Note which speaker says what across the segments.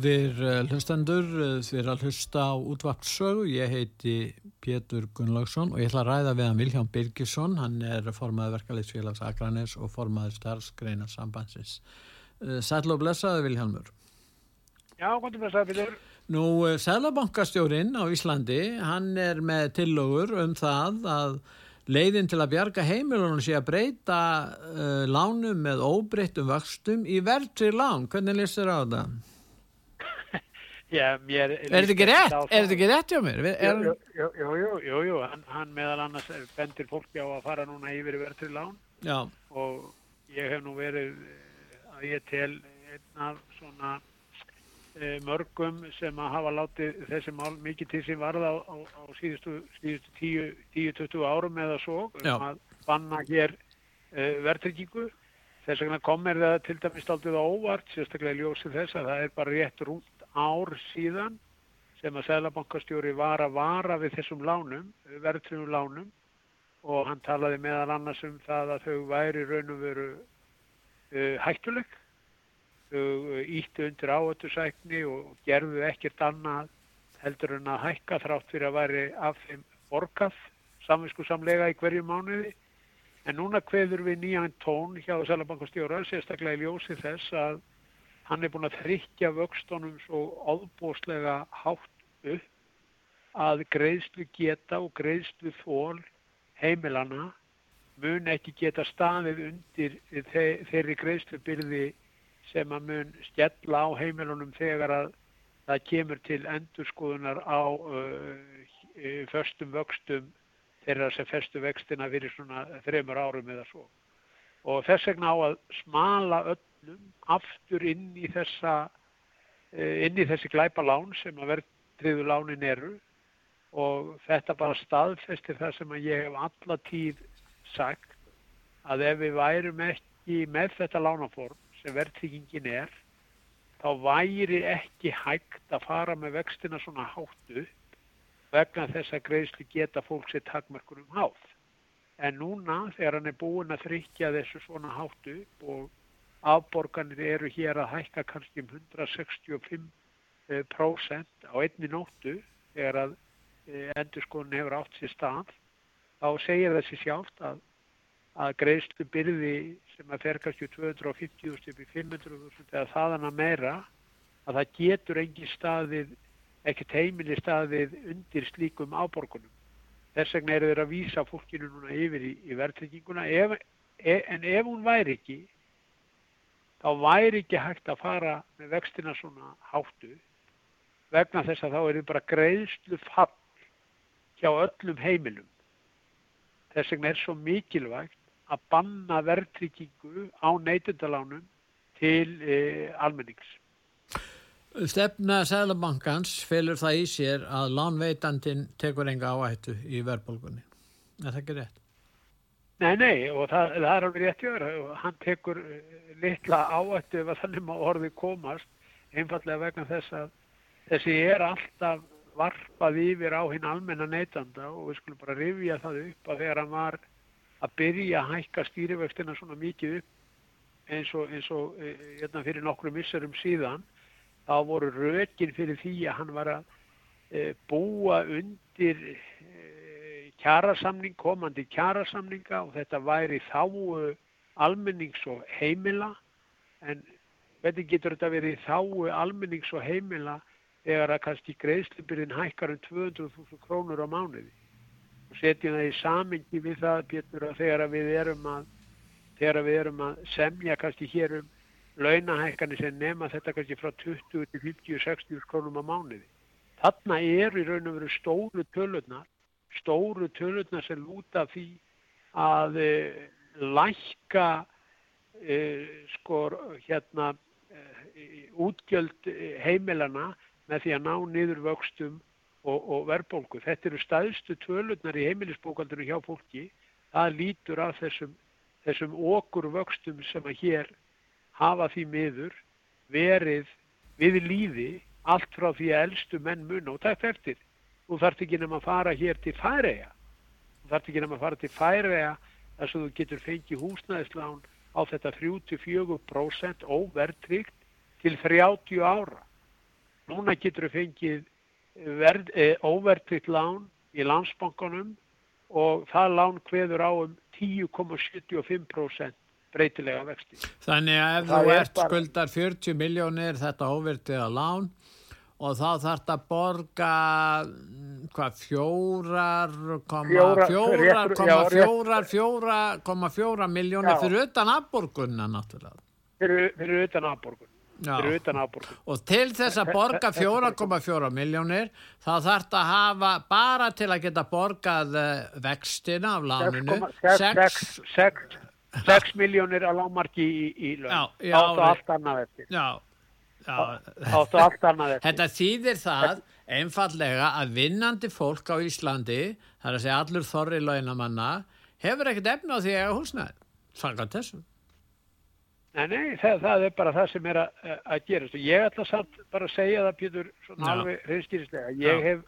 Speaker 1: Góðir eh, hlustendur, eh, þið er að hlusta á útvartsögu. Ég heiti Pétur Gunnlaugsson og ég ætla að ræða við hann Vilján Birgisson. Hann er formaður verkefliðsfélags Akranes og formaður starfsgreina sambandsins. Eh, Sæl og blessaði Viljánmur.
Speaker 2: Já, gott að blessaði Pétur.
Speaker 1: Nú, Sælabankastjórin á Íslandi, hann er með tillögur um það að leiðin til að bjarga heimilunum sé að breyta uh, lánum með óbreyttum vöxtum í verðtri lán. Hvernig lýst þér á það?
Speaker 2: Já, mér...
Speaker 1: Er þetta ekki rétt? Er þetta ekki rétt hjá mér? Er...
Speaker 2: Jú, jú, hann, hann meðal annars bendir fólki á að fara núna yfir í verðri lán
Speaker 1: Já.
Speaker 2: og ég hef nú verið að ég tel einn af svona e, mörgum sem að hafa látið þessi mál mikið til sem varða á, á, á síðustu, síðustu 10-20 árum eða svo
Speaker 1: Já.
Speaker 2: um að banna hér e, verðryggingu. Þess vegna komir það til dæmis aldrei óvart, sérstaklega ljósið þess að það er bara rétt rúnt ár síðan sem að Sælabankastjóri var að vara við þessum lánum, verðtrunum lánum og hann talaði meðal annars um það að þau væri raun og veru uh, hættuleg. Þau uh, ítti undir áhættusækni og gerðu ekkert annað heldur en að hækka þrátt fyrir að væri af þeim borgað samvinsku samlega í hverju mánuði. En núna kveður við nýjan tón hjá Sælabankastjóra, sérstaklega í ljósi þess að hann er búin að þrykkja vöxtunum svo óbúslega hátt upp að greiðslu geta og greiðslu þól heimilana mun ekki geta staðið undir þeirri greiðslubyrði sem að mun stjalla á heimilunum þegar að það kemur til endurskoðunar á uh, förstum vöxtum þeirra sem festu vextina fyrir svona þreymur árum eða svo. Og þess vegna á að smala öll öllum aftur inn í þessa inn í þessi glæpa lán sem að verðtriðu lánin eru og þetta bara staðfestir það sem að ég hef alla tíð sagt að ef við værum ekki með þetta lánaform sem verðtryggingin er þá væri ekki hægt að fara með vextina svona háttu vegna þess að greiðslu geta fólk sér takmarkunum hátt. En núna þegar hann er búin að þrykja þessu svona háttu og afborganir eru hér að hækka kannski um 165% á einni nóttu þegar að endurskóðun hefur átt sér stað þá segir þessi sjálft að, að greiðslu byrði sem að fer kannski 250.000 upp í 500.000 eða þaðan að meira að það getur engin staðið ekkert heimili staðið undir slíkum áborgunum. Þess vegna eru þeir að vísa fólkinu núna yfir í, í verðtrygginguna ef, e, en ef hún væri ekki þá væri ekki hægt að fara með vextina svona háttu vegna þess að þá er þið bara greiðslu fall hjá öllum heimilum. Þess vegna er svo mikilvægt að banna verðtryggingu á neytundalánum til e, almennings.
Speaker 1: Stefna Sælabankans felur það í sér að lánveitandin tekur enga áhættu í verðbólgunni. Er það ekki rétt?
Speaker 2: Nei, nei, og það, það er alveg rétt og hann tekur litla áættu ef að þannig má orðið komast einfallega vegna þess að þessi er alltaf varpað yfir á hinn almenna neytanda og við skulum bara rifja það upp að þegar hann var að byrja að hækka stýrivöxtina svona mikið upp eins og, eins og hérna, fyrir nokkru misserum síðan þá voru rökin fyrir því að hann var að e, búa undir kjarasamning, komandi kjarasamninga og þetta væri þá almennings og heimila en hvernig getur þetta verið þá almennings og heimila að kannski greiðslubyrðin hækkar um 200.000 krónur á mánuði. og setjum það í samengi við það Pétur að þegar við erum að þegar við erum að semja kannski hér um launahækkanir sem nema þetta kannski frá 20 til 50-60 krónum á mánuði. Þarna er í raun og veru stóru tölurnar, stóru tölurnar sem lúta því að e, lækka e, skor hérna e, útgjöld heimilana með því að ná niður vöxtum og, og verðbólku. Þetta eru staðstu tölurnar í heimilisbókaldinu hjá fólki. Það lítur af þessum, þessum okkur vöxtum sem að hér hafa því miður verið við líði allt frá því að eldstu menn mun og það er eftir. Þú þarf ekki nefn að fara hér til færæja. Þú þarf ekki nefn að fara til færæja þess að þú getur fengið húsnæðislán á þetta 34% óvertryggt til 30 ára. Núna getur þú fengið e, óvertryggt lán í landsbankunum og það lán hveður á um 10,75% breytilega vexti.
Speaker 1: Þannig að ef þú ert bara... skuldar 40 miljónir þetta óvertiða lán og þá þarf þetta að borga hvað fjórar koma fjórar koma fjórar fjóra koma fjóra miljónir fyrir utan afborgunna náttúrulega.
Speaker 2: Fyrir, fyrir utan afborgunna.
Speaker 1: og til þess að borga 4,4 miljónir þá þarf þetta að hafa bara til að geta borgað eh, vextina af láninu.
Speaker 2: 6 6 miljónir að lámarki í, í lögn áttu allt annað eftir.
Speaker 1: Já, þetta þýðir það einfallega að vinnandi fólk á Íslandi þar að segja allur þorri launamanna hefur ekkert efna á því að húsnaði sangan þessum
Speaker 2: Nei, nei, það, það er bara það sem er að, að gerast. Og ég ætla samt bara að segja það Pjóður svona Já. alveg reynskýrislega ég Já. hef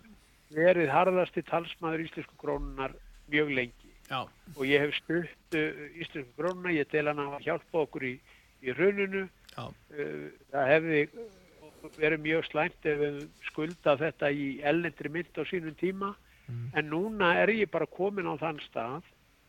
Speaker 2: verið harðasti talsmaður íslensku krónunar mjög lengi.
Speaker 1: Já.
Speaker 2: og ég hef stutt uh, Íslenska grónuna, ég tel hann að hjálpa okkur í, í rauninu það hefði verið mjög slæmt ef við skulda þetta í ellendri mynd á sínum tíma mm. en núna er ég bara komin á þann stað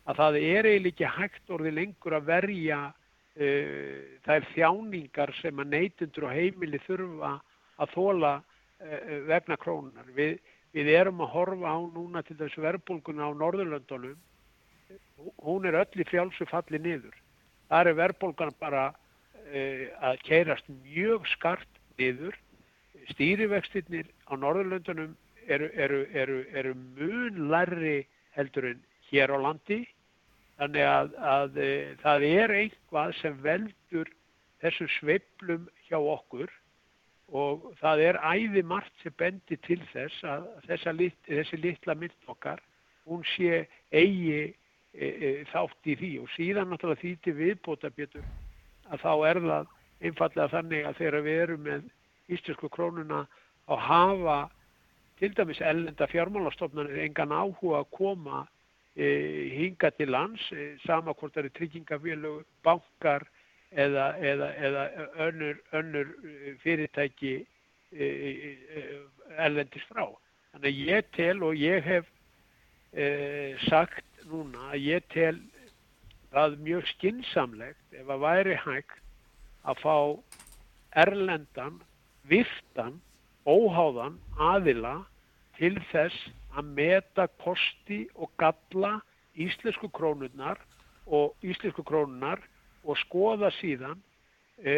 Speaker 2: að það er eiginlega ekki hægt orði lengur að verja uh, þær þjáningar sem að neytundur og heimili þurfa að þóla uh, vegna krónunar. Við, við erum að horfa á núna til þessu verbulguna á Norðurlöndunum hún er öll í frjálsu falli niður. Það er verðbólgan bara að keirast mjög skart niður. Stýrivextinnir á Norðurlöndunum eru, eru, eru, eru mun larri heldur en hér á landi. Þannig að, að uh, það er einhvað sem veldur þessu sveiplum hjá okkur og það er æði margt sem bendir til þess að lit, þessi litla mynd okkar hún sé eigi e, e, þátt í því og síðan náttúrulega því til viðbóta betur að þá er það einfallega þannig að þegar við erum með íslensku krónuna að hafa til dæmis ellenda fjármálastofnarnir engan áhuga að koma e, hinga til lands e, sama hvort það er tryggingafélög, bankar eða, eða, eða önnur, önnur e, fyrirtæki e, ellendis frá. Þannig að ég tel og ég hef sagt núna að ég tel það mjög skinsamlegt ef að væri hægt að fá erlendan, viftan, óháðan aðila til þess að meta kosti og galla íslensku krónunar og íslensku krónunar og skoða síðan e,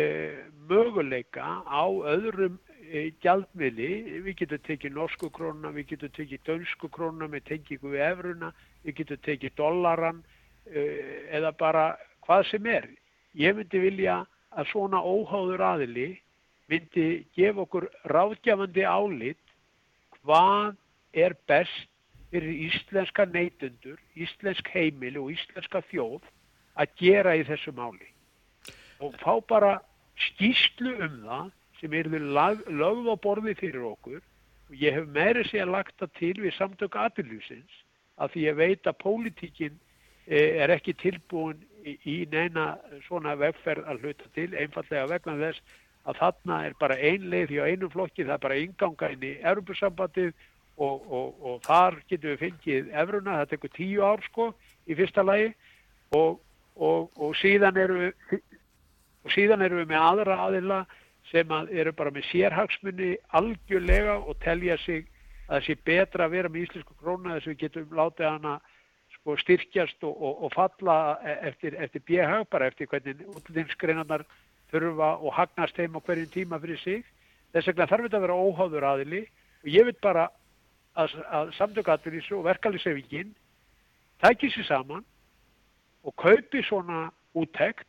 Speaker 2: möguleika á öðrum e, gjaldmiðli, við getum tekið norsku krónuna, við getum tekið dönsku krónuna við efruna, við getum tekið dollaran eða bara hvað sem er. Ég myndi vilja að svona óháður aðili myndi gefa okkur ráðgjafandi álit hvað er best fyrir íslenska neytundur, íslensk heimili og íslenska þjóð að gera í þessu máli. Og fá bara skýslu um það sem eru lögð á borði fyrir okkur og ég hef meiri sé að lagta til við samtök aðiljósins að því ég veit að pólitíkin eh, er ekki tilbúin í neina svona vegferð að hluta til, einfallega vegna þess að þarna er bara ein leið því á einu flokki, það er bara ynganga inn í Europasambandið og, og, og þar getum við fengið efruna, það tekur tíu ár sko í fyrsta lagi. Og, og síðan eru við og síðan eru við með aðra aðila sem að eru bara með sérhagsmunni algjörlega og telja sig að það sé betra að vera með íslensku krónu þess að við getum látið hana sko, styrkjast og, og, og falla eftir, eftir BH bara eftir hvernig útlýningsgreinarnar þurfa og hagnast heim á hverjum tíma fyrir sig. Þess vegna þarf þetta að vera óháður aðili og ég vil bara að, að samtökatur og verkalýsefingin tækir sér saman og kaupi svona úttekt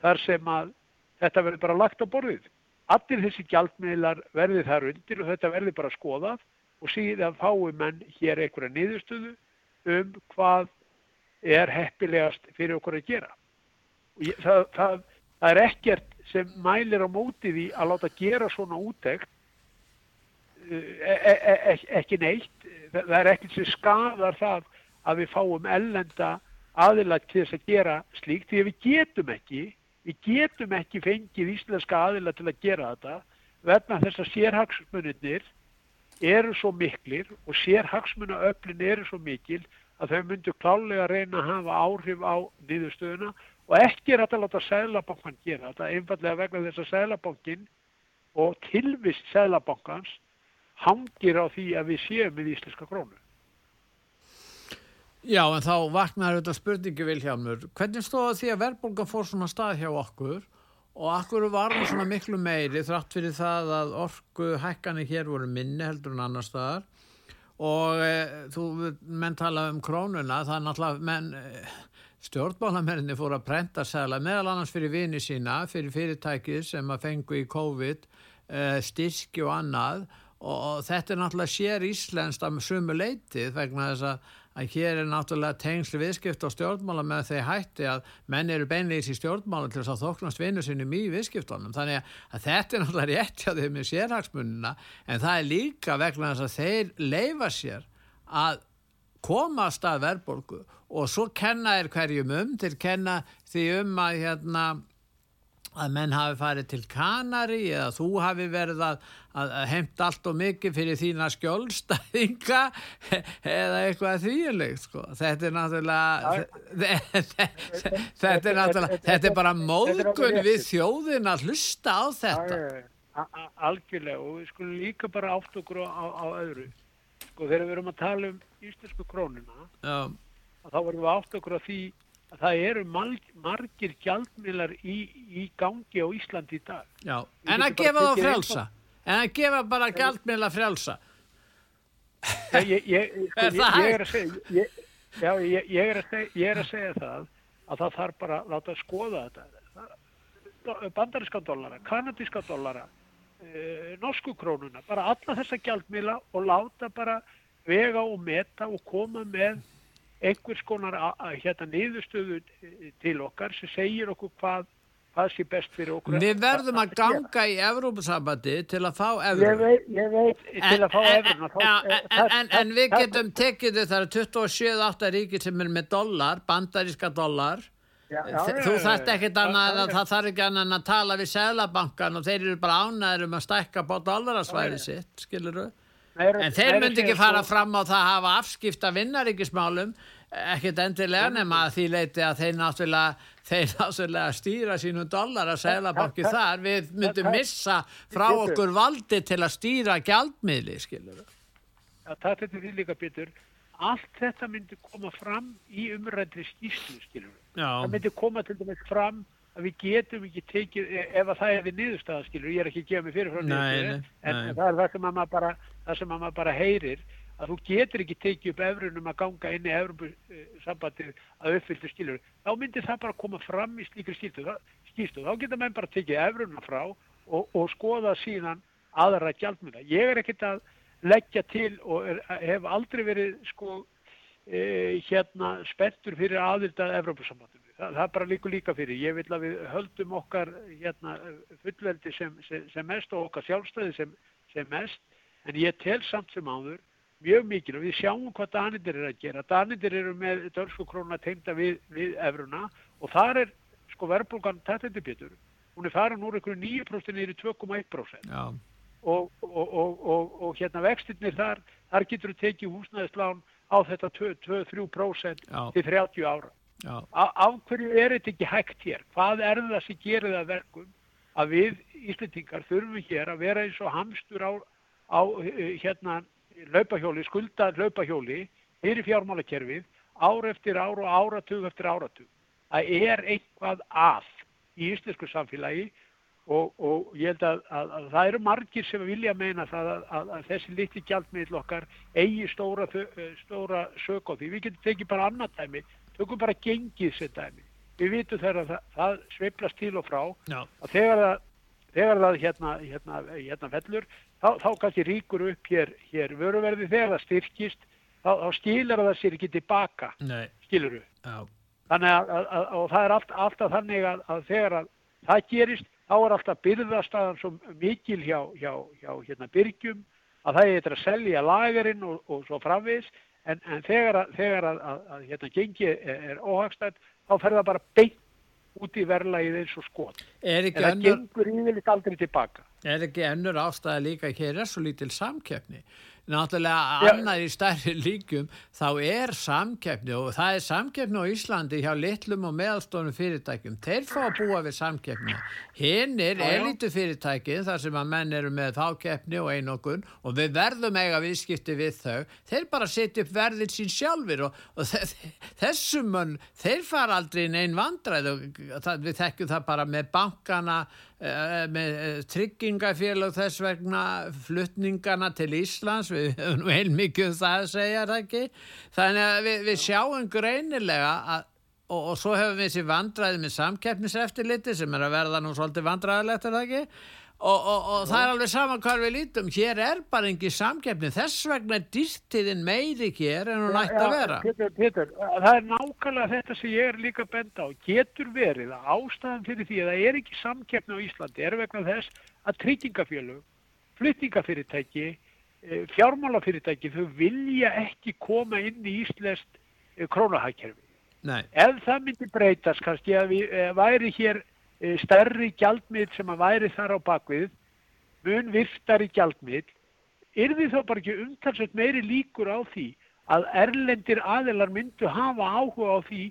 Speaker 2: þar sem að þetta verður bara lagt á borðið. Allir þessi gjaldmiðlar verði þar undir og þetta verði bara skoðað og síðan fáum menn hér einhverja niðurstöðu um hvað er heppilegast fyrir okkur að gera. Ég, það, það, það er ekkert sem mælir á mótið í að láta gera svona útegt e, e, e, ekki neitt. Það er ekkert sem skadar það að við fáum ellenda aðilag til þess að gera slíkt því að við getum ekki Við getum ekki fengið íslenska aðila til að gera þetta vegna þess að sérhagsmunir eru svo miklir og sérhagsmunaöflin eru svo mikil að þau myndu klálega reyna að hafa áhrif á nýðustöðuna og ekki er þetta að láta Sælabankan gera þetta einfallega vegna þess að Sælabankin og tilvist Sælabankans hangir á því að við séum með íslenska krónu.
Speaker 1: Já, en þá vaknar þetta spurningi Vilhjálmur. Hvernig stóða því að verðbólgan fór svona stað hjá okkur og okkur var það svona miklu meiri þrátt fyrir það að orku hækkanir hér voru minni heldur en annar staðar? Og e, þú menn tala um krónuna, það er náttúrulega menn, e, stjórnbálamerinni fór að prenta sæla meðal annars fyrir vini sína, fyrir fyrirtækið sem að fengu í COVID, e, styrki og annað. Og, og þetta er náttúrulega sér íslenskt af sumu leitið vegna þess að að hér er náttúrulega tengslu viðskipt á stjórnmála með þeir hætti að menn eru beinleis í stjórnmála til þess að þóknast vinnu sinni mjög í viðskiptunum. Þannig að þetta er náttúrulega rétt hjá þeim með sérhagsmununa en það er líka vegna þess að þeir leifa sér að koma að stað verðborgu og svo kenna er hverjum um til kenna því um að hérna að menn hafi farið til Kanari eða þú hafi verið að, að heimta allt og mikið fyrir þína skjólstæðinga eða eitthvað þýjulegt sko. þetta er náttúrulega þetta er náttúrulega þetta er bara móðgun við þjóðin að hlusta á þetta.
Speaker 2: Algjörlega. Og við skulum líka bara átt okkur á, á öðru. Sko þegar við erum að tala um íslensku krónuna þá verðum við átt okkur á því að það eru margir gjaldmiðlar í, í gangi á Íslandi í dag.
Speaker 1: Já, en að gefa það frjálsa. En að gefa bara gjaldmiðla frjálsa.
Speaker 2: Ég, ég, ég, sko, ég er að segja, já, ég er segja, ég er að segja það að það þarf bara að láta skoða þetta. Bandaríska dollara, kanadíska dollara, e, norsku krónuna, bara alla þessa gjaldmiðla og láta bara vega og meta og koma með einhvers konar hérna niðurstöðu til okkar sem segir okkur hvað hvað sé best fyrir okkur.
Speaker 1: Við verðum að ganga í Evrópusambandi til að fá Evró
Speaker 2: Ég veit, ég veit til að fá Evró
Speaker 1: En, en við getum tekið þau þar 27-8 ríkir sem er með dollar, bandaríska dollar. Já, já, Þú þarft ekkert annað að það þarf ekki annað að tala við Sælabankan og þeir eru bara ánæður um að stækka bá dollarasværi sitt, skilur þau? En þeir myndi ekki fara fram á það að hafa afskipta vinnaríkismálum ekkert endilega nema að því leiti að þeir náttúrulega, þeir náttúrulega stýra sínum dollar að seglabanki þar. Við myndum missa frá okkur valdi til að stýra gjaldmiðli skilur
Speaker 2: Já, það er því líka bitur allt þetta myndi koma fram í umrændri skýrslu skilur Já. það myndi koma til dæmis fram að við getum ekki tekið e, ef að það er við niðurstaða skilur ég er ekki að gefa mig fyrir frá niðurstaða en það er það sem maður bara, það bara heyrir að þú getur ekki tekið upp efrunum að ganga inn í efrumbúrsambandið að uppfylgja skilur, þá myndir það bara koma fram í slíkri skýrstu. Þá getur menn bara tekið efruna frá og, og skoða síðan aðra gjaldmuna. Ég er ekkert að leggja til og er, hef aldrei verið sko e, hérna spettur fyrir aðildað efrumbúrsambandinu. Það, það bara líku líka fyrir. Ég vil að við höldum okkar hérna, fullveldi sem, sem, sem mest og okkar sjálfstæði sem, sem mest en ég tel samt sem áður mjög mikil og við sjáum hvað Danir eru að gera. Danir eru með dörsku krónu að tegnda við, við efruna og þar er sko verðbólgan tættandi betur. Hún er farin úr einhverju 9% nýri 2,1% og, og, og, og hérna vextinnir þar, þar getur við tekið húsnæðislán á þetta 2-3% til 30 ára. Af hverju er þetta ekki hægt hér? Hvað er það sem gerir það verkum að við Íslandingar þurfum hér að vera eins og hamstur á, á hérna laupahjóli, skulda laupahjóli fyrir fjármálakerfið ár eftir ár og áratug eftir áratug. Það er eitthvað að í íslensku samfélagi og, og ég held að, að, að það eru margir sem vilja meina það að, að þessi litli gjaldmiðl okkar eigi stóra, stóra sök á því. Við getum tekið bara annað dæmi, tökum bara gengið sér dæmi. Við vitum þegar að það, það sveiplast til og frá
Speaker 1: Já.
Speaker 2: að þegar það, þegar það hérna, hérna, hérna fellur þá, þá kannski ríkur upp hér, hér vöruverði þegar það styrkist þá, þá skilur það sér ekki tilbaka skilur
Speaker 1: já,
Speaker 2: Þannig að, að, að og það er allt, alltaf þannig að, að þegar að það gerist þá er alltaf byrðastaðan svo mikil hjá, hjá, hjá hérna byrgjum að það er eitthvað að selja lagerinn og, og svo framvis en, en þegar að, þegar að, að, að hérna gengi er, er óhagstætt þá fer það bara beint út í verðlagið eins og skot.
Speaker 1: er
Speaker 2: En það
Speaker 1: önnur,
Speaker 2: gengur yfirleitt aldrei tilbaka.
Speaker 1: Er ekki önnur ástæða líka hér er svo lítil samkeppni? Náttúrulega annar í stærri líkum þá er samkeppni og það er samkeppni á Íslandi hjá litlum og meðalstónum fyrirtækjum. Þeir fá að búa við samkeppni hinn er elitu fyrirtækin þar sem að menn eru með fákeppni og einokun og við verðum eiga viðskipti við þau þeir bara setja upp verðin sín sjálfur og, og þe- þessum þeir fara aldrei inn einn vandræð og það, við þekkjum það bara með bankana með eh, tryggingafélag þess vegna fluttningana til Íslands. Við höfum nú heilmikið um það að segja það ekki? Þannig að við, við sjáum greinilega að og, og svo hefum við þessi vandræði með samkeppniseftirliti sem er að verða nú svolítið vandræðilegt er það ekki og, og, og það er alveg saman hvað við lítum. Hér er bara engi samkeppni. Þess vegna er dýrtiðin meiri hér en hún ætti að vera.
Speaker 2: Pétur, Pétur, það er nákvæmlega þetta sem ég er líka að benda á. Getur verið að ástæðan fyrir því að það er ekki samkeppni á Íslandi er vegna þess að tryggingafélög, flyttingafyrirtæki, eh, fjármálafyrirtæki, þau vilja ekki koma inn í Íslest krónahækkerfi.
Speaker 1: Nei,
Speaker 2: Ef það myndi breytast kannski að við eh, væri hér eh, stærri gjaldmið sem að væri þar á bakvið, mun virtari gjaldmið, yrði þá bara ekki umtalsveit meiri líkur á því að erlendir aðilar myndu hafa áhuga á því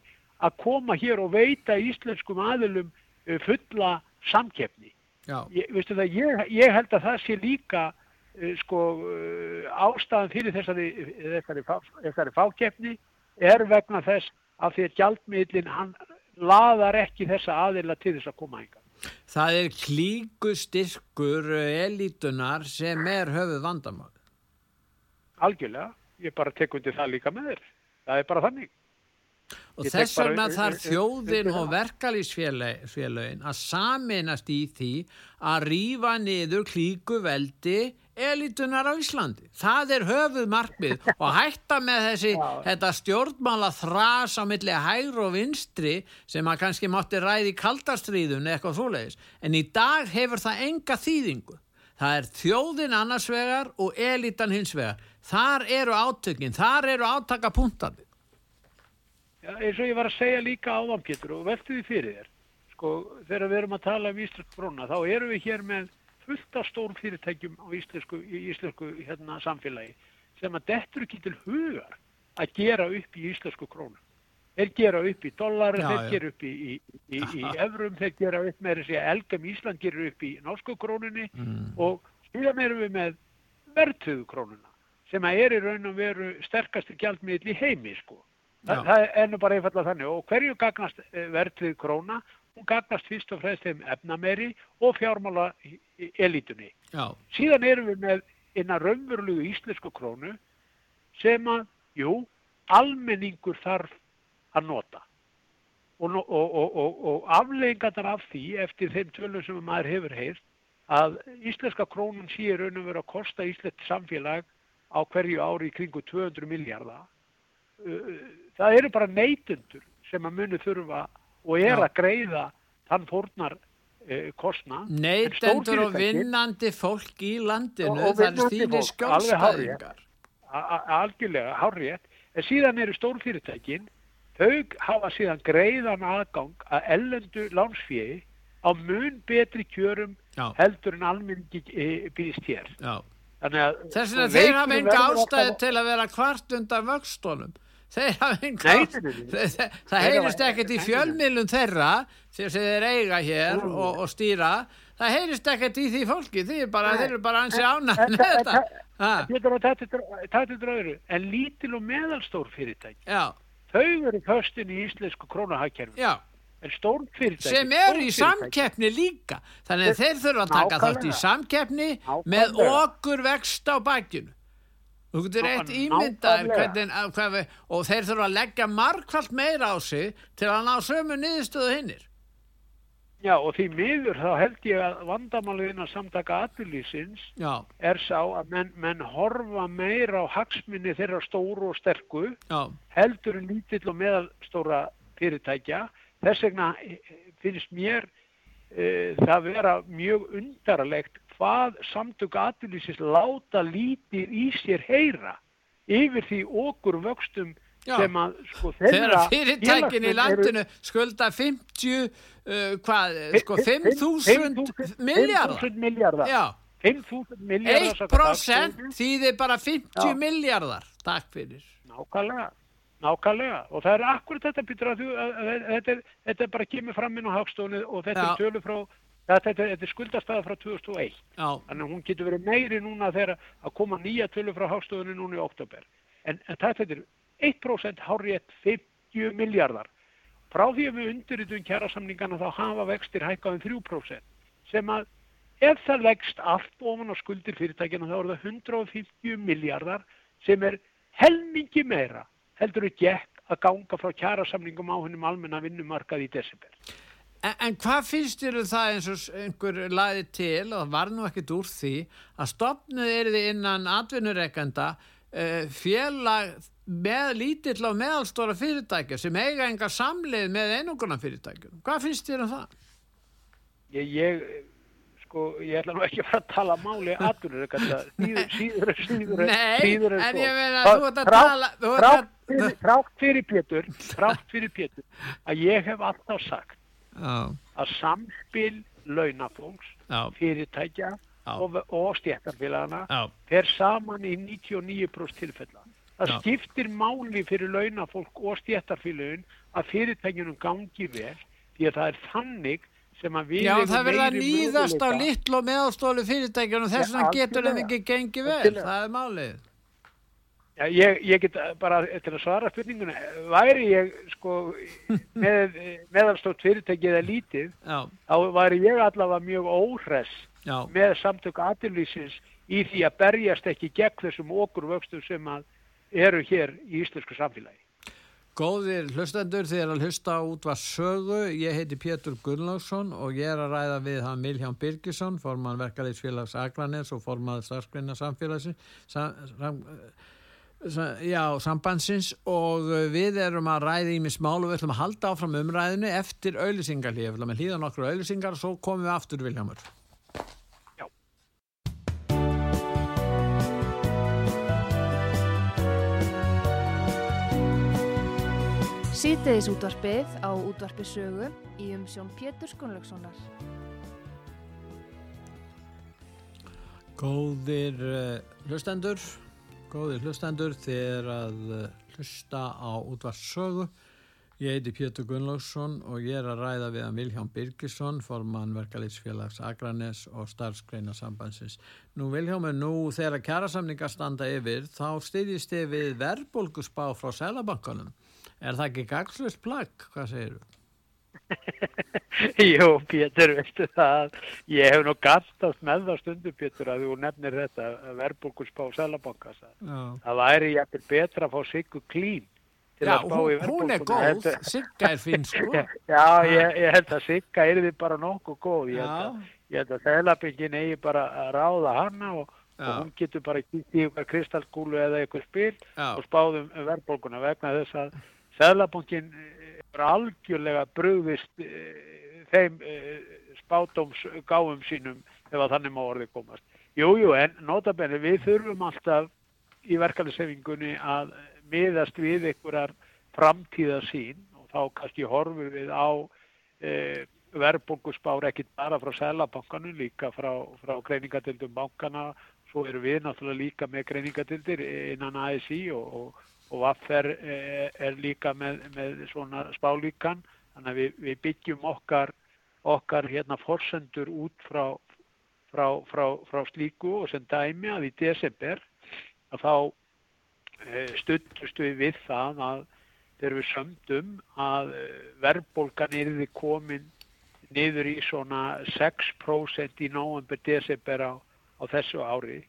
Speaker 2: að koma hér og veita íslenskum aðilum eh, fulla samkeppni.
Speaker 1: já,
Speaker 2: Ég, það, ég, ég held að það sé líka uh, sko, uh, ástæðan fyrir þessari, þessari, fá, þessari fákeppni er vegna þess að því að gjaldmiðlinn hann laðar ekki þessa aðila til þess að koma enga.
Speaker 1: það er klíku styrkur elitunar sem er höfuð vandamál
Speaker 2: Algjörlega, ég bara tek undir það líka með þér. Það er bara þannig.
Speaker 1: Og
Speaker 2: Ég
Speaker 1: þess vegna þarf þjóðin og
Speaker 2: það.
Speaker 1: verkalýsfélögin að saminast í því að rífa niður klíku veldi elitunar á Íslandi. Það er höfuð markmið og hætta með þessi, þetta stjórnmála þras á milli hægri og vinstri sem að kannski mátti ræði í kaldastriðun eitthvað svoleiðis. En í dag hefur það enga þýðingu. Það er þjóðin annars vegar og elitan hins vegar. Þar eru átökin, þar eru átakapunktandi.
Speaker 2: Já, eins og ég var að segja líka áðan Pétur og veltu því fyrir þér. Sko, þegar við erum að tala um króna, þá erum við hér með fullt af stórum fyrirtækjum á íslensku, í íslensku hérna, samfélagi sem að dettur ekki til hugar að gera upp í íslensku krónu. Þeir gera upp í dollari, þeir gera upp í, í, í, í evrum, þeir gera upp með þess að Elgam Ísland gerir upp í norsku krónunni
Speaker 1: Mm.
Speaker 2: og síðan erum við með verðtöðu krónuna sem að er í raun og veru sterkasti gjaldmiðl í heimi sko. Þa, það er nú bara einfallega þannig og hverju gagnast verðtöðu króna? Hún gagnast fyrst og fremst þeim efnameri og fjármála elítunni.
Speaker 1: Já,
Speaker 2: Síðan erum við með innan raunverulegu íslensku krónu sem að, jú, almenningur þarf að nota. Og, og, og, og, og afleggingarnar af því eftir þeim tölum sem maður hefur heyrt að íslenska krónun sé í raun og veru að kosta íslenskt samfélag á hverju ári í kringu 200 miljardar. Það eru bara neytundur sem að munu þurfa og er
Speaker 1: Já.
Speaker 2: að greiða þann fórnar uh, kostna. En
Speaker 1: neytendur og vinnandi fólk í landinu,
Speaker 2: Og- og
Speaker 1: það er þínir
Speaker 2: a- algjörlega, hárrétt. En síðan eru stórfyrirtækin, þau hafa síðan greiðan aðgang að ellendu lánsfíi á mun betri kjörum
Speaker 1: Já,
Speaker 2: heldur en almenningi e, býðist hér.
Speaker 1: Þess vegna þeir hafa enga ástæði til að vera kvart undan vöxtónum. Þeir hafa
Speaker 2: nei, nei.
Speaker 1: Það, það, það heyrist ekkert í fjölmiðlum þeirra sem þeir eiga hér og, og stýra. Það heyrist ekkert í því fólki. Þeir eru bara, ansi
Speaker 2: en-
Speaker 1: með þetta.
Speaker 2: Pétur að þetta er öðru, en lítil og meðalstór fyrirtæki, þau eru föstin í íslensku krónahagkerfi, en stór fyrirtæki,
Speaker 1: sem eru í samkeppni líka. Þannig að þeir þurfa að taka þátt í samkeppni með okkur vext á bakinu þú getur
Speaker 2: Ná-
Speaker 1: eitt ímyndaðir
Speaker 2: nákvæmlega.
Speaker 1: hvernig, að, hvað, við- og þeir þurfa að leggja margfald meira á sig til að ná sömu niðurstöðu hinnir
Speaker 2: Já, og því miður þá held ég að vandamálið innan samtaka aturlýsins
Speaker 1: já,
Speaker 2: er sá að menn, menn horfa meira á hagsminni þeirra stóru og sterku
Speaker 1: já,
Speaker 2: heldur en lítill og meðalstóra fyrirtækja. Þess vegna eh, finnst mér e, það vera mjög undarlegt hvað samtök aturlýsins láta lítið í sér heyra yfir því okkur vöxtum
Speaker 1: Já.
Speaker 2: sem að sko þeirra
Speaker 1: fyrirtækin í
Speaker 2: félagsmenn eru-
Speaker 1: landinu skulda 50 uh, hvað, sko
Speaker 2: Fimm- fimm-
Speaker 1: 5.000
Speaker 2: 5.000
Speaker 1: miljardar
Speaker 2: 5.000 miljardar.
Speaker 1: já,
Speaker 2: 5.000 miljardar.
Speaker 1: 1% þýðir bara 50
Speaker 2: Já.
Speaker 1: miljardar takk fyrir
Speaker 2: Nákvæmlega, nákvæmlega. Og það er akkurat þetta, Pítur, að, þú- að, að, að þetta, er, þetta er bara kemur fram inn á hagstofunni og þetta
Speaker 1: Já.
Speaker 2: er tölu frá, þetta, er skuldastæða frá 2001.
Speaker 1: já,
Speaker 2: Þannig að hún getur verið meiri núna þegar að koma nýja tölu frá hagstofunni núna í oktober. En, en þetta er 1% hárétt 50 miljardar. Frá því að við undirritum kjærasamningana þá hafa vextir hækkað um 3% sem að ef það leggst allt ofan á skuldir fyrirtækina þá er það 150 miljardar sem er helmingi meira heldur gekk að ganga frá kjærasamningum á hennum almenna vinnumarkað í desember.
Speaker 1: En, en hvað finnst þér um það eins og einhver laði til og það var nú ekkert úr því að stopnuð er þið innan atvinnureikenda uh, félag með lítill og meðalstóra fyrirtækja sem eiga enga samleið með einunguna fyrirtækjum. Hvað finnst þér um það?
Speaker 2: Ég, ég, sko, ég ætla nú ekki að fara að tala máli aðurur, síður, síður, síður,
Speaker 1: Nei,
Speaker 2: síður
Speaker 1: en ég meina, þú ert að tala- að-
Speaker 2: fyrir- Pétur, þrátt fyrir Pétur, að ég hef alltaf sagt að samspil launafólks,
Speaker 1: já,
Speaker 2: fyrirtækja og, og stjættarfélagana fer saman í 99% tilfella. Það skiptir máli fyrir launafólk og stjættarfélagin að fyrirtækjunum gangi vel því að það er þannig sem að við
Speaker 1: já það að
Speaker 2: meiri
Speaker 1: nýðast á litlu og meðalstólu fyrirtækjum og þess vegna getur þeim ekki gengið vel, það er málið.
Speaker 2: Já, ég, ég get bara til að svara spurningunni, væri ég sko með meðalstótt fyrirtæki eða lítið,
Speaker 1: Já,
Speaker 2: þá væri ég allavega mjög óhress
Speaker 1: já,
Speaker 2: með samtök aðurlýsins í því að berjast ekki gegn þessum okkur vöxtum sem eru hér í íslensku samfélagi.
Speaker 1: Góðir hlustendur, þið er að hlusta út var sögu. Ég heiti Pétur Gunnlaugsson og ég er að ræða við hann Milján Birgisson, formann verkaliðsfélags Akranes og formann starfskreina samfélagsins, sam, sam, sam, já, sambandsins og við erum að ræða í mig smál og við ætlum að halda áfram umræðinu eftir auðlýsingarlíð. Við ætlum að hlýða nokkru auðlýsingar og svo komum við aftur, Viljámur.
Speaker 2: Já.
Speaker 3: Síðdeðis útvarpið á útvarpi sögu í umsjón Pétur Skunlökssonar.
Speaker 1: Góðir uh, hlustendur, góðir hlustendur, þið er að uh, hlusta á útvarssögu. Ég heiti Pétur Gunnlaugsson og ég er að ræða við að Vilján Birgisson, formann verkalýtsfélags Akranes og starfskreina sambandsins. Nú Viljámur, nú þegar kjærasamningar standa yfir, þá styðjist þið við verðbólgusbá frá Sælabankanum. Er það ekki gagslust plagg? Hvað segir þú?
Speaker 2: Jú, Pétur, veistu það, ég hef nú gastast með það stundu, Pétur, að þú nefnir þetta verðbólkusspá Sælabanka.
Speaker 1: Já,
Speaker 2: Það væri jæfnir betra að fá Siggu Klín til
Speaker 1: Já
Speaker 2: að spá í
Speaker 1: hún er góð,
Speaker 2: Þetta-
Speaker 1: Sigga er fín sko.
Speaker 2: Já, ég, ég held að Sigga er því bara nokkuð góð. Ég held
Speaker 1: Já.
Speaker 2: að, ég held að Sælabyggin eigi bara að ráða hana og,
Speaker 1: Já.
Speaker 2: og hún getur bara kýtt í ykkur kristalskúlu eða ykkur spil
Speaker 1: Já.
Speaker 2: og spáðum verðbólkuna vegna þess að Sælabankin er algjörlega brugðist e, þeim e, spátóms gáum sínum ef að þannig má orðið komast. Jú, jú, en notabenni við þurfum alltaf í verkefnisefingunni að miðast við einhverjar framtíðasín og þá kannski horfum við á e, verðbólguspár ekkit bara frá Sælabankanum, líka frá, frá greiningatildum bankana, svo erum við náttúrulega líka með greiningatildir innan ASI og, og, og Vaffer er, er líka með, með svona spálíkan, þannig að við, við byggjum okkar, okkar hérna forsendur út frá, frá, frá, frá slíku og sem dæmi að í desember að þá e, stuttust við við það að þegar við sömdum að e, verðbólgan er komin niður í svona 6% í november, desember á, á þessu ári.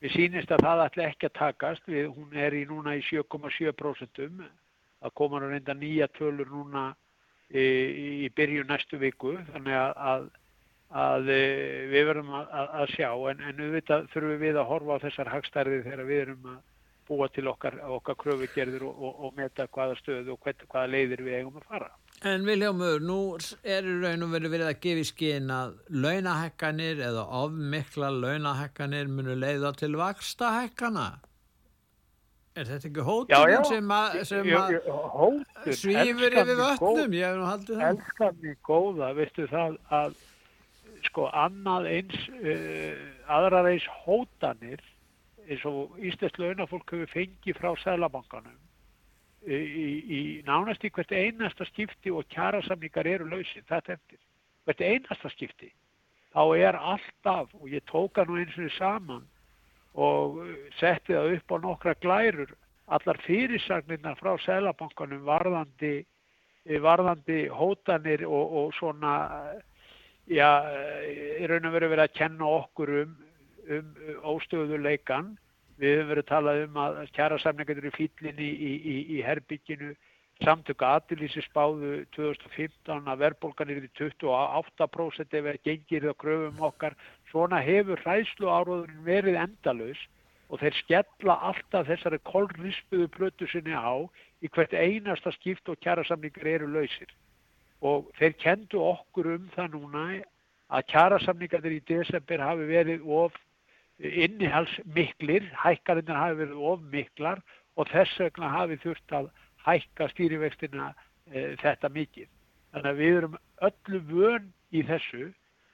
Speaker 2: Við sínist að það ætla ekki að takast, við, hún er í núna í 7,7%, það komar að reynda nýja tölur núna í, í byrju næstu viku, þannig að, að, að e, við verðum að, að sjá, en, en auðvitað þurfum við að horfa á þessar hagstærði þegar við erum að búa til okkar, okkar kröfugerður og, og, og meta hvaða stöðu og hvern, hvaða leiðir við eigum að fara.
Speaker 1: En Viljámur, nú er í raun og verið verið að gefa í skinn að launahekkanir eða ofmikla launahekkanir munu leiða til vaksta hekkana. Er þetta ekki hótun sem að, svífur yfir vötnum? Ég hef nú haldið það.
Speaker 2: Elskar mér góða, veistu það að sko annað eins, uh, aðrar eins hótanir eins og Íslands launafólk hefur fengið frá Sælabankanum í, í nánast í hvert einasta skipti og kjærasamningar eru lausið þetta eftir. Hvert einasta skipti. Þá er alltaf, og ég tóka nú eins og því saman og setti það upp á nokkra glærur, allar fyrirsagnirna frá Sælabankanum varðandi, varðandi hótanir og, og svona, já, í raun og veru verið að kenna okkur um, um óstöðuleikan Við höfum verið að tala um að kjærasamningar eru fýllinni í, í, í herbygginu. Samtöku aðlýsi spáðu 2015 að verðbólgan er í 28% ef það gengir það gröfum okkar. Svona hefur hræslu áróðurinn verið endalus og þeir skella alltaf þessari kolrispuðu plötu sinni á í hvert einasta skipt og kjærasamningar eru lausir. Og þeir kendu okkur um það núna að kjærasamningar í desember hafi verið of innihalsmiklir, hækkarinnar hafi verið of miklar og þess vegna hafi þurft að hækka stýrivextina e, þetta mikið. Þannig að við erum öllu vön í þessu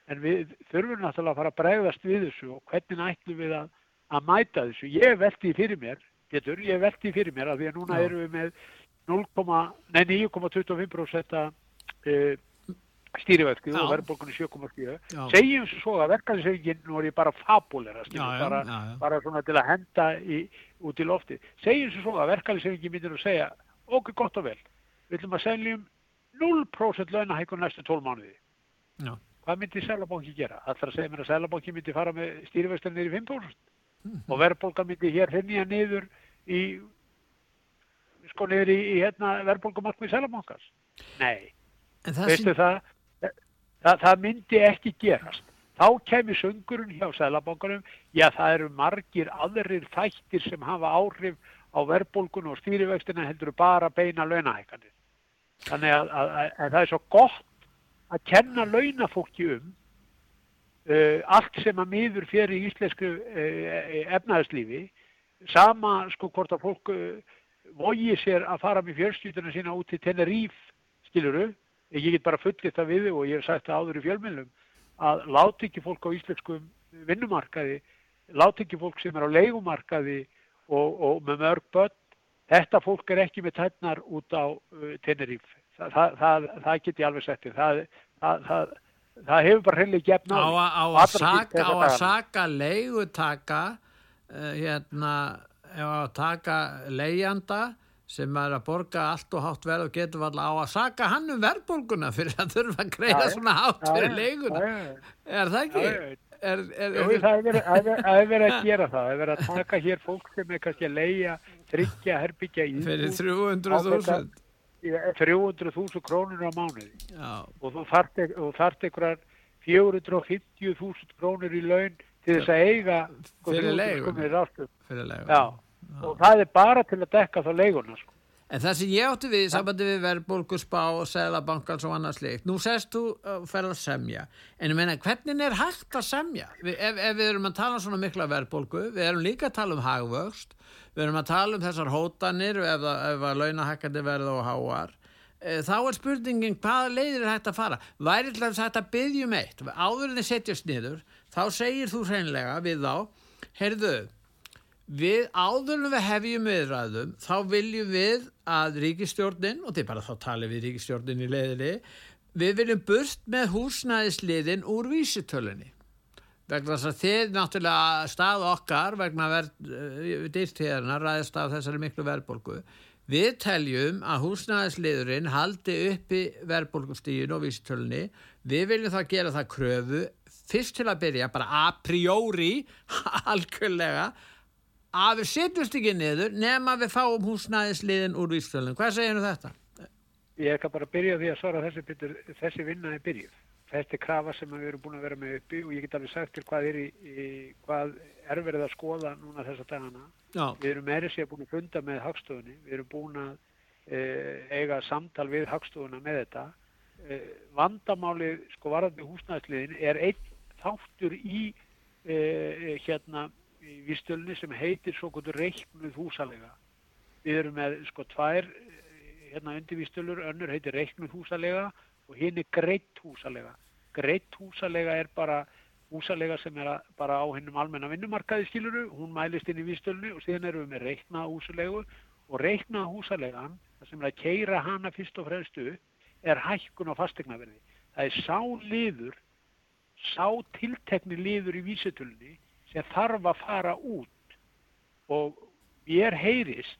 Speaker 2: en við þurfum náttúrulega að fara að bregðast við þessu og hvernig ætlum við að, að mæta þessu. Ég veldi fyrir mér, getur, ég veldi fyrir mér að því að núna Já. erum við með 9,25% stýrivexti og verðbólkunni 7,7 segjum svo að verkefnisefingin nú er ég bara fabulera bara, bara svona til að henda í, út í lofti segjum svo að verkefnisefingin myndir að segja okkur gott og vel. Við ætlum að segjum 0% launahækun næstu 12 mánuði. Já. hvað myndir Sælabóki gera? Að segja mér að Sælabóki myndi fara með niður í 5% mm. og verðbólka myndi hér finnja niður í sko niður í, í hérna, verðbólkumarkmið Sælabókars Nei, veistu það það, það myndi ekki gerast. Þá kemur söngurinn hjá Sælabankanum, já það eru margir aðrir þættir sem hafa áhrif á verðbólgun og stýrivextina heldur bara beina launahækanir. Þannig að, að, að, að það er svo gott að kenna launafólki um uh, allt sem að miður fyrir í íslensku uh, efnaðarslífi, sama sko hvort að fólk uh, vogi sér að fara með fjörstjútuna sína út til Teneríf, skiluru, ég get bara fullið það við og ég hef sagt það áður í fjölmjölum að láti ekki fólk á íslenskum vinnumarkaði, láti ekki fólk sem er á leikumarkaði og, og með mörg börn, þetta fólk er ekki með tætnar út á uh, Teneríf. Það, það, það, það get ég alveg settið. Það hefur bara heilig gefn
Speaker 1: á. Á að saka, á að saka leigutaka, uh, hérna, að taka leigjanda sem er að borga allt og hátt verð og getur alltaf á að saka hann um verðbólguna fyrir að þurfa að greiða ja, svona hátt ja, fyrir leiguna. Ja, er það ekki? Er, er,
Speaker 2: Jú, er, það er verið að gera það. Það er verið að taka hér fólk sem er kannski að leia tryggja, herbyggja í
Speaker 1: fyrir 300.000
Speaker 2: 300.000 krónur á mánuði. Og þú þart einhverjar 450.000 krónur í laun til þess að eiga
Speaker 1: fyrir leiguna.
Speaker 2: fyrir leiguna og það er bara til að dekka þá leiguna sko.
Speaker 1: En það sem ég átti við í sambandi við verðbólku, spá, selabankans og annað slikt, nú sest þú að ferða að semja, en ég meina hvernig er hægt að semja? Vi, ef, ef við erum að tala um svona mikla verðbólku, við erum líka að tala um hagvöxt, við erum að tala um þessar hótanir ef, ef að launahækkandi verða og háar, e, þá er spurningin hvaða leiðir hægt að fara? Væri til að byggjum eitt, áður en þið setjast niður, þá segir þú hreinlega við þá, heyrðu, Við áðurum við hefjum viðræðum þá viljum við að ríkistjórnin, og þetta er bara þá talið við ríkistjórnin í leiðinni, við viljum burt með húsnæðisliðin úr vísitölunni. vegna þess að þið náttúrulega stað okkar vegna dýrtíðarna ræðist af þessari miklu verðbólgu við teljum að húsnæðisliðurinn haldi uppi verðbólgustígin og vísitölunni við viljum þá gera það kröfu fyrst til að byrja bara a priori algjörlega að við setjumst ekki niður nema við fáum húsnæðisliðin úr vísitölunum hvað segir þetta?
Speaker 2: Ég ekki bara byrja því að svara þessi, þessi vinna er byrjuð þetta er krafa sem við erum búin að vera með uppi og ég get alveg sagt til hvað er, í, í, hvað er verið að skoða núna þessa dagana. Já. Við erum meiri sér búin að funda með hagstofunni, við erum búin að e, eiga samtal við hagstofuna með þetta. E, vandamálið, sko varðandi húsnæðsliðin, er einn þáttur í e, hérna í výstölni sem heitir svo gotur reiknuð húsalega. Við erum með sko tvær hérna undir výstölur, önnur heitir reiknuð húsalega og hinn er greitt húsalega. Greitt húsalega er bara húsalega sem er bara á hennum almenna vinnumarkaði skiluru, hún mælist inn í výstölnu og síðan erum við með reikna húsalegu og reikna húsalegan, það sem er að keira hana fyrst og fremstu, er hækkun á fastegnaverði. Það er sá liður, sá tiltekni liður í vísitölni sem þarf að fara út. Og ég er heyrist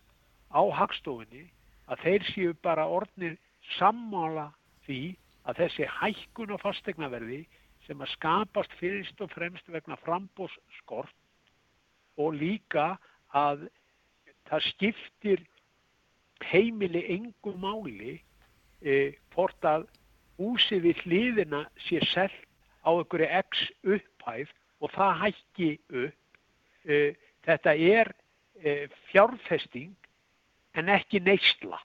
Speaker 2: á hagstofinni að þeir séu bara orðnir sammála því að þessi hækkun á fastegnaverði sem að skapast fyrst og fremst vegna frambósskort og líka að það skiptir heimili engum máli e, hvort að húsi við hliðina sé selt á einhverju x upphæð og það hækki upp. E, þetta er e, fjárfesting en ekki neysla.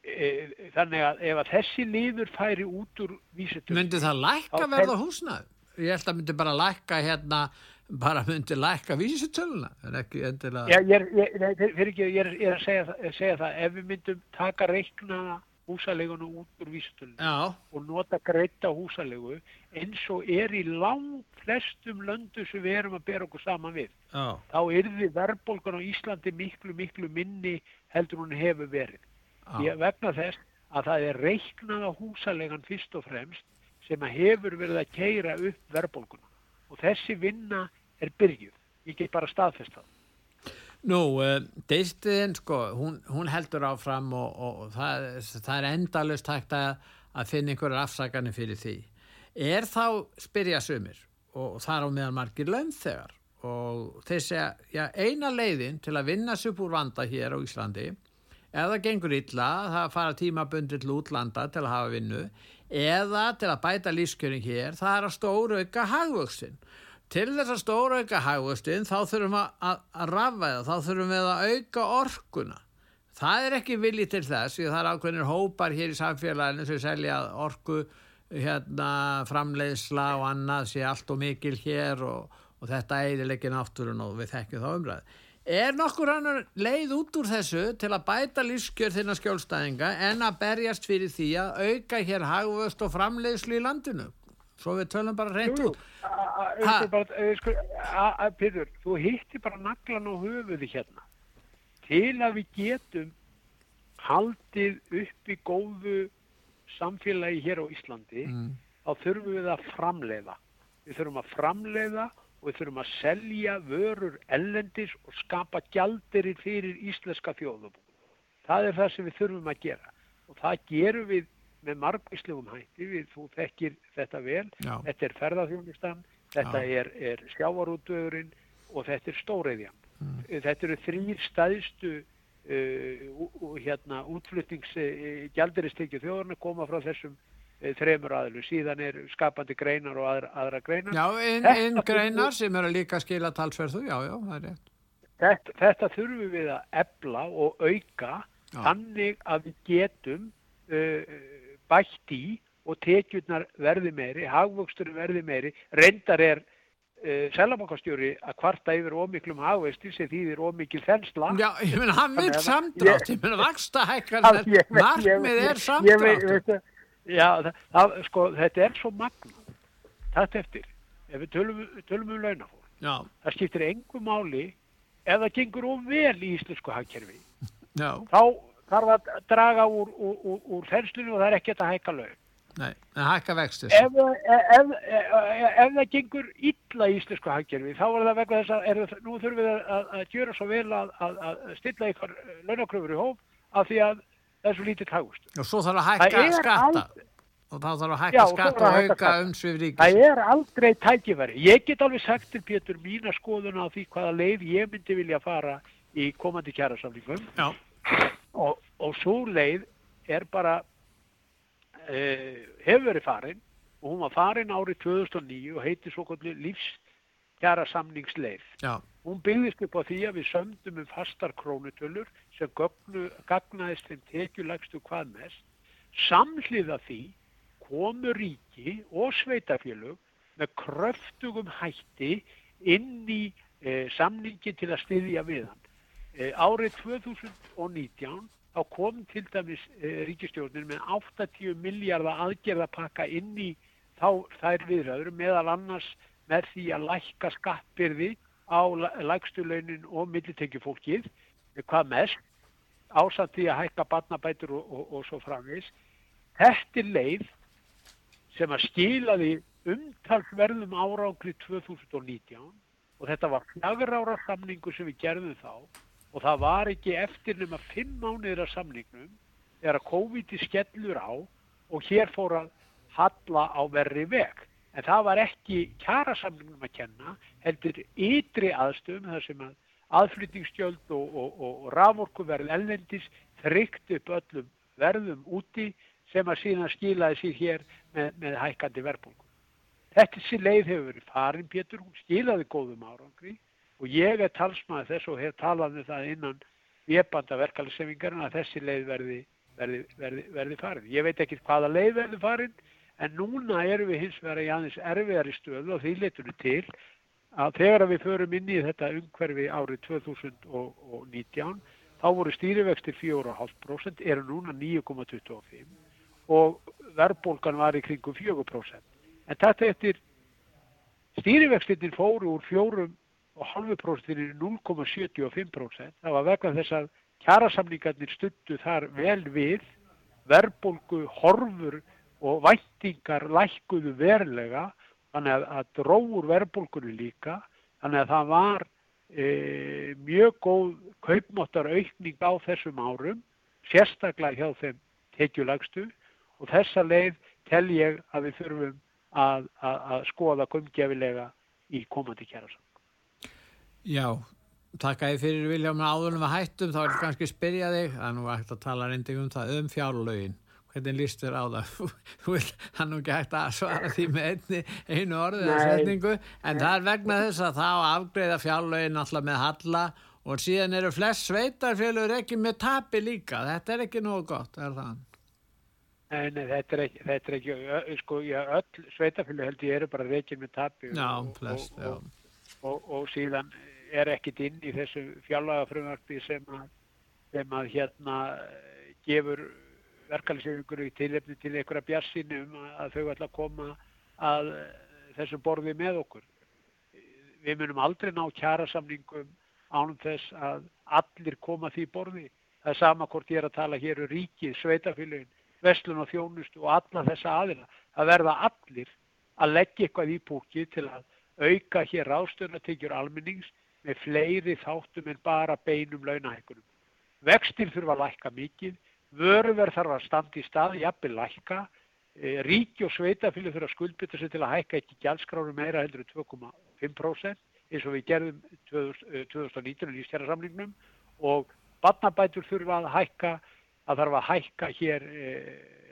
Speaker 2: E, þannig að ef að þessi liður færi út úr vísutum
Speaker 1: myndi það lækka verða húsnað? Ég held að myndi bara lækka hérna bara myndi lækka vísutöluna en ekki endilega
Speaker 2: Já, ég, ég, fyrir ekki, ég er, ég er að segja, segja það ef við myndum taka reikna húsaleguna út úr vísutöluna og nota greita húsalegu eins og er í lang flestum löndu sem við erum að bera okkur saman við Já. þá er því verðbólgan á Íslandi miklu miklu minni heldur hún hefur verið Ég, vegna þess að það er reiknað á húsalegan fyrst og fremst sem að hefur verið að keira upp verðbólkuna og þessi vinna er byrjuð. Ég get bara staðfest það.
Speaker 1: Nú, uh, deiltiðin, sko, hún, hún heldur áfram og, og, og það, það er endalust hægt að, að finna einhverjar afsaganir fyrir því. Er þá spyrja sumir og það er á meðan margir launþegar og þeir segja, já, eina leiðin til að vinna sér úr vanda hér á Íslandi það gengur illa það fara tímabundir til útlanda til að hafa vinnu eða til að bæta lífskjöring hér það er að stóru auka hagvöxtin til þess að stóru auka hagvöxtin þá þurfum við að, að rafvæða þá þurfum við að auka orkuna það er ekki viljið til þess það er ákveðinir hópar hér í samfélaginu sem selja orku hérna framleiðsla og annað sé allt og mikil hér og, og þetta eiginleikin átturinn og við þekkjum þá umræð Er nokkur annar leið út úr þessu til að bæta lífskjör þinnar skjólstæðinga en að berjast fyrir því að auka hér hagvöst og framleiðslu í landinu? Svo við tölum bara reynd út.
Speaker 2: Pyrður, þú hitti bara naglan og höfuði hérna. Til að við getum haldið upp í góðu samfélagi hér á Íslandi, mm. þá þurfum við að framleiða. Við þurfum að framleiða og við þurfum að selja vörur ellendis og skapa gjaldirir fyrir íslenska þjóðum. Það er það sem við þurfum að gera og það gerum við með margvíslegum hætti, við, þú þekkir þetta vel, Já. þetta er ferðarþjónustan, þetta Já. er, er sjávarútvöðurinn og þetta er stóriðjan. Mm. Þetta eru þrýr staðistu uh, hérna, útflutningsgjaldiristekju uh, þjóðurna koma frá þessum Eh, þremur aðlu, síðan er skapandi greinar og aðra, aðra greinar
Speaker 1: Já, einn ein greinar sem er að líka skila talsverðu, já, já, það er rétt
Speaker 2: Þetta, þetta þurfum við að ebla og auka já. þannig að við getum uh, bætt í og tekjurnar verði meiri, hagvöxtur verði meiri, reyndar er uh, selabankastjóri að kvarta yfir ómiklum hagvexti sem þýðir ómikil þensla.
Speaker 1: Já, ég menna, hann vil samdrátt ég menna, vaksta hækkar markmið er samdrátt.
Speaker 2: Já, það, það, sko, þetta er svo magna þetta eftir ef við tölum, tölum um launafólk. Það skiptir engu máli ef það gengur of vel í íslensku hagkerfi. Þá þarf að draga úr, úr, úr, úr þenslunum og það er ekkert að hækka laun
Speaker 1: Nei, en hækka vextir.
Speaker 2: Ef, ef, ef, ef það gengur illa í íslensku hagkerfi, þá er það vegna þess að er, nú þurfum við að, að gjöra svo vel að, að, að stilla ykkur launakröfur í hóf af því að það er svo lítið tagust.
Speaker 1: Og svo þarf að hækka skatta. Aldrei, og þá þarf að hækka
Speaker 2: já,
Speaker 1: skatta og auka umsvið ríkis.
Speaker 2: Það er aldrei tækifæri. Ég get alveg sagt til Pétur mína skoðuna á því hvaða leið ég myndi vilja fara í komandi kjærasamlingum og, og svo leið er bara uh, hefur verið farin og hún var farin árið 2009 og heiti svo kvöldi lífskjara samningsleið.
Speaker 1: Já.
Speaker 2: Hún byggðist upp á því að við sömdum um fastar krónutölur sem gögnu, gagnaðist þeim tekjulegstu hvað mest. Samhliða því komu ríki og sveitafélög með kröftugum hætti inn í e, samningi til að styðja við hann. E, árið 2019 þá kom til dæmis e, ríkistjórnir með 80 miljardar aðgerðapakka inn í þá, þær viðræður meðal annars með því að lækka skattbyrði á lægstulaunin og millitekjufólkið, hvað mest, ásamt því að hækka barnabætur og, og, og svo framvis. Þetta er leið sem að skilaði umtalsverðum árángri 2019 og þetta var fjagur ára samningu sem við gerðum þá og það var ekki eftir nema fimm mánuðir af samningnum þegar COVID skellur á og hér fór að halla á verri veg. En það var ekki kjærasamningnum að kenna, heldur ytri aðstöðum þar sem að aðflytningsstjöld og, og, og, og raforkuverð ellendis þrygt upp öllum verðum úti sem að síðan skilaði sér hér með, með hækkandi verðbólku. Þetta sér leið hefur verið farin Pétur, hún skilaði góðum árangri og ég er talsmaður þess og hef talað um það innan viðbanda verkeflisefingarinn að þessi leið verði, verði, verði, verði farin. Ég veit ekki hvaða leið verði farin en núna erum við hins vegar í aðeins erfiðari stöðu og því letur við til að þegar við förum inn í þetta umhverfi árið 2019 þá voru stýrivextir 4,5% eru núna 9,25 og verðbólgan var í kringum 4%. En þetta eftir stýrivextinnin fóru úr 4,5% í 0,75%. Það var vegna þess að kjærasamningarnir stuttu þar vel við, verðbólgu, horfur og væntingar lækkuðu verlega, þannig að, að dróður verðbólgunni líka, þannig að það var e, mjög góð kaupmáttar aukning á þessum árum, sérstaklega hjá þeim tekjulagstu og þessa leið tel ég að við þurfum að, að, að skoða kumgefilega í komandi kjærasamn.
Speaker 1: Já, takk að ég fyrir Viljám áðunum að hættum, þá er kannski að spyrja þig, er nú hægt að tala reynding um það, um fjárlögin. Hvernig líst þér á það? Þú vil hann nú ekki hægt að svara því með einni, einu orðið eða setningu, en það er vegna þess að þá afgreða fjárlögin alltaf með halla og síðan eru flest sveitarfjölur ekki með tapi líka. Þetta er ekki nógu gott, er það?
Speaker 2: En þetta er ekki, þetta er ekki sko, já, öll sveitafjölu held ég eru bara reykjum með tapi
Speaker 1: já, og,
Speaker 2: og, og, og síðan er ekkit inn í þessu fjárlagafröðvarpi sem, sem að hérna gefur verkeflisefingur í tilefni til einhverja bjassinu um að þau ætla að koma að þessu borði með okkur. Við munum aldrei ná kjærasamningum ánum þess að allir koma því borði. Það er sama hvort ég er að tala hér um ríkið, sveitafélugin vestlun og þjónustu og alla þessa aðila. Það verða allir að leggja eitthvað í búkið til að auka hér ráðstöðnatekjur almennings með fleiri þáttum en bara beinum launahækunum. Vextir þurfa að lækka mikið, vöruverð þarf að standa í stað, jafnveg lækka, e, ríki og sveitafili þurfa að skuldbytta sig til að hækka ekki gjaldskráru meira heldur 2,5% eins og við gerðum 2019 í stjárnarsamlingnum og badnabætur þurfa að hækka að þarf að hækka hér, e,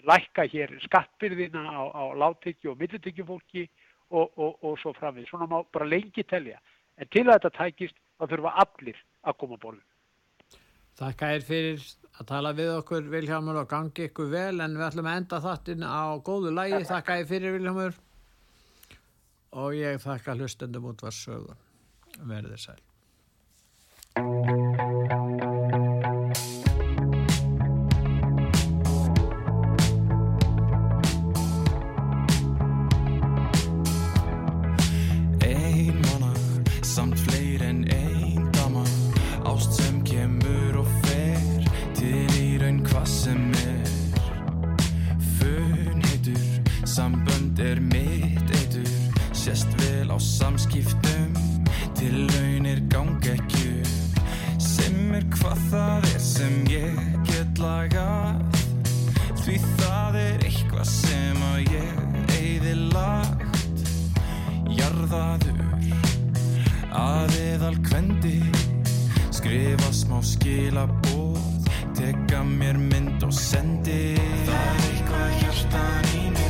Speaker 2: lækka hér skattbyrðina á, á láttekju og millitekjufólki og, og, og svo framvið. Svona má bara lengi telja. En til að þetta tækist þá þurfa allir að koma borðinu.
Speaker 1: Þakka er fyrir að tala við okkur Viljámur og gangi ykkur vel en við ætlum að enda þáttinn á góðu lægi. Þakka er fyrir Viljámur og ég þakka hlustendum út var sögum. Verðið sæl.
Speaker 4: smá skilabóð Tekka mér mynd og sendi. Það er eitthvað hjartan í mig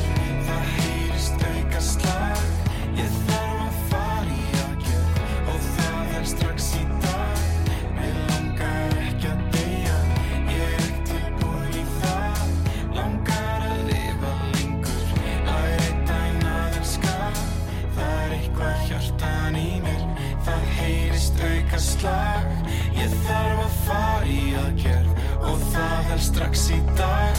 Speaker 4: straks.